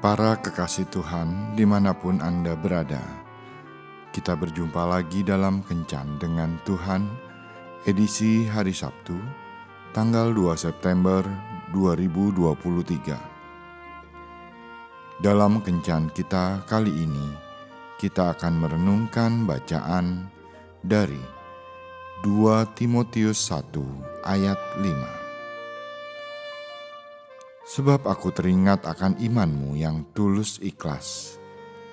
Para kekasih Tuhan, di mana pun Anda berada, kita berjumpa lagi dalam Kencan dengan Tuhan, edisi hari Sabtu, tanggal 2 September 2023. Dalam Kencan kita kali ini, kita akan merenungkan bacaan dari 2 Timotius 1 ayat 5. Sebab aku teringat akan imanmu yang tulus ikhlas,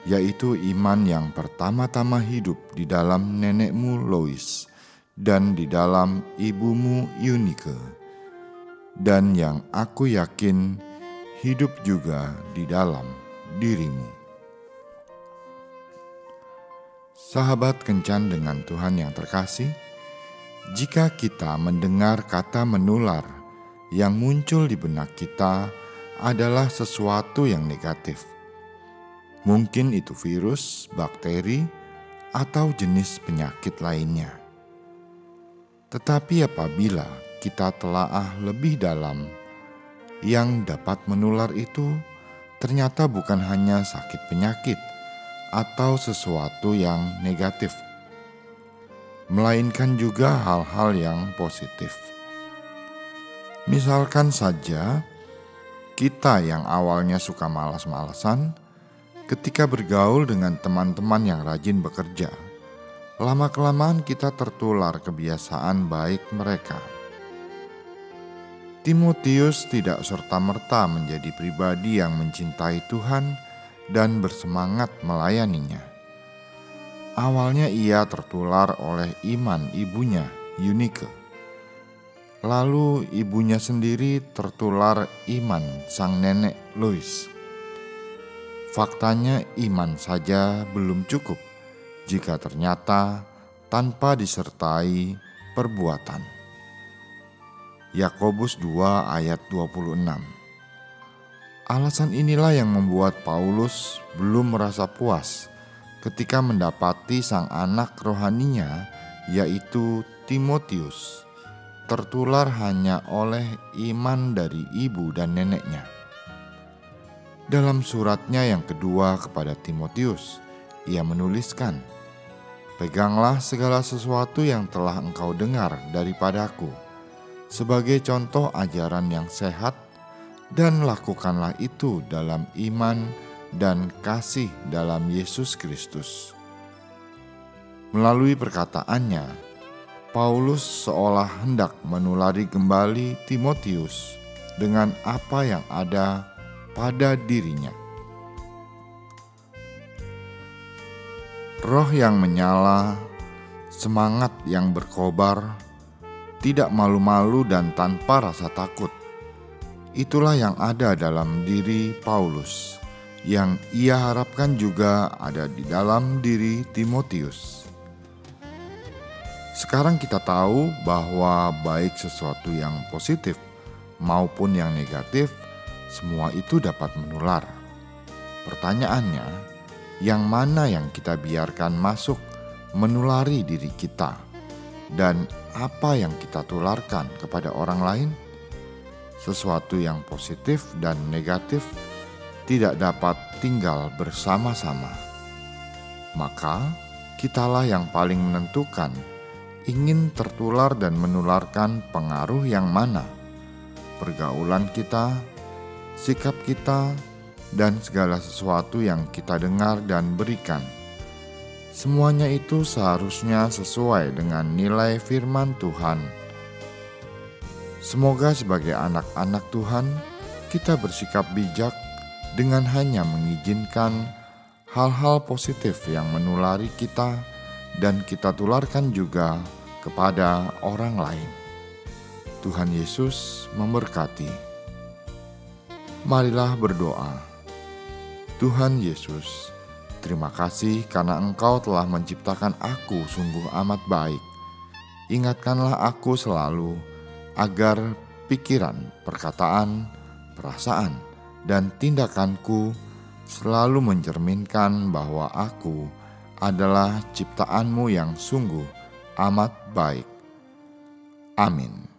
yaitu iman yang pertama-tama hidup di dalam nenekmu Lois dan di dalam ibumu Eunike, dan yang aku yakin hidup juga di dalam dirimu. Sahabat kencan dengan Tuhan yang terkasih, jika kita mendengar kata menular yang muncul di benak kita adalah sesuatu yang negatif. Mungkin itu virus, bakteri, atau jenis penyakit lainnya. Tetapi apabila kita telaah lebih dalam, yang dapat menular itu ternyata bukan hanya sakit penyakit atau sesuatu yang negatif, melainkan juga hal-hal yang positif. Misalkan saja kita yang awalnya suka malas-malasan, ketika bergaul dengan teman-teman yang rajin bekerja, lama-kelamaan kita tertular kebiasaan baik mereka. Timotius tidak serta-merta menjadi pribadi yang mencintai Tuhan dan bersemangat melayaninya. Awalnya ia tertular oleh iman ibunya, Eunike Lalu ibunya sendiri tertular iman sang nenek Louis. Faktanya iman saja belum cukup jika ternyata tanpa disertai perbuatan. Yakobus 2 ayat 26 Alasan inilah yang membuat Paulus belum merasa puas ketika mendapati sang anak rohaninya yaitu Timotius tertular hanya oleh iman dari ibu dan neneknya. Dalam suratnya yang kedua kepada Timotius, ia menuliskan, "Peganglah segala sesuatu yang telah engkau dengar daripadaku, sebagai contoh ajaran yang sehat, dan lakukanlah itu dalam iman dan kasih dalam Yesus Kristus." Melalui perkataannya, Paulus seolah hendak menulari kembali Timotius dengan apa yang ada pada dirinya. Roh yang menyala, semangat yang berkobar, tidak malu-malu dan tanpa rasa takut. Itulah yang ada dalam diri Paulus, yang ia harapkan juga ada di dalam diri Timotius. Sekarang kita tahu bahwa baik sesuatu yang positif maupun yang negatif, semua itu dapat menular. Pertanyaannya, yang mana yang kita biarkan masuk menulari diri kita, dan apa yang kita tularkan kepada orang lain? Sesuatu yang positif dan negatif tidak dapat tinggal bersama-sama. Maka, kitalah yang paling menentukan ingin tertular dan menularkan pengaruh yang mana? Pergaulan kita, sikap kita, dan segala sesuatu yang kita dengar dan berikan. Semuanya itu seharusnya sesuai dengan nilai firman Tuhan. Semoga sebagai anak-anak Tuhan, kita bersikap bijak dengan hanya mengizinkan hal-hal positif yang menulari kita dan kita tularkan juga kepada orang lain. Tuhan Yesus memberkati. Marilah berdoa. Tuhan Yesus, terima kasih karena Engkau telah menciptakan aku sungguh amat baik. Ingatkanlah aku selalu agar pikiran, perkataan, perasaan, dan tindakanku selalu mencerminkan bahwa aku adalah ciptaanmu yang sungguh amat baik. Amin.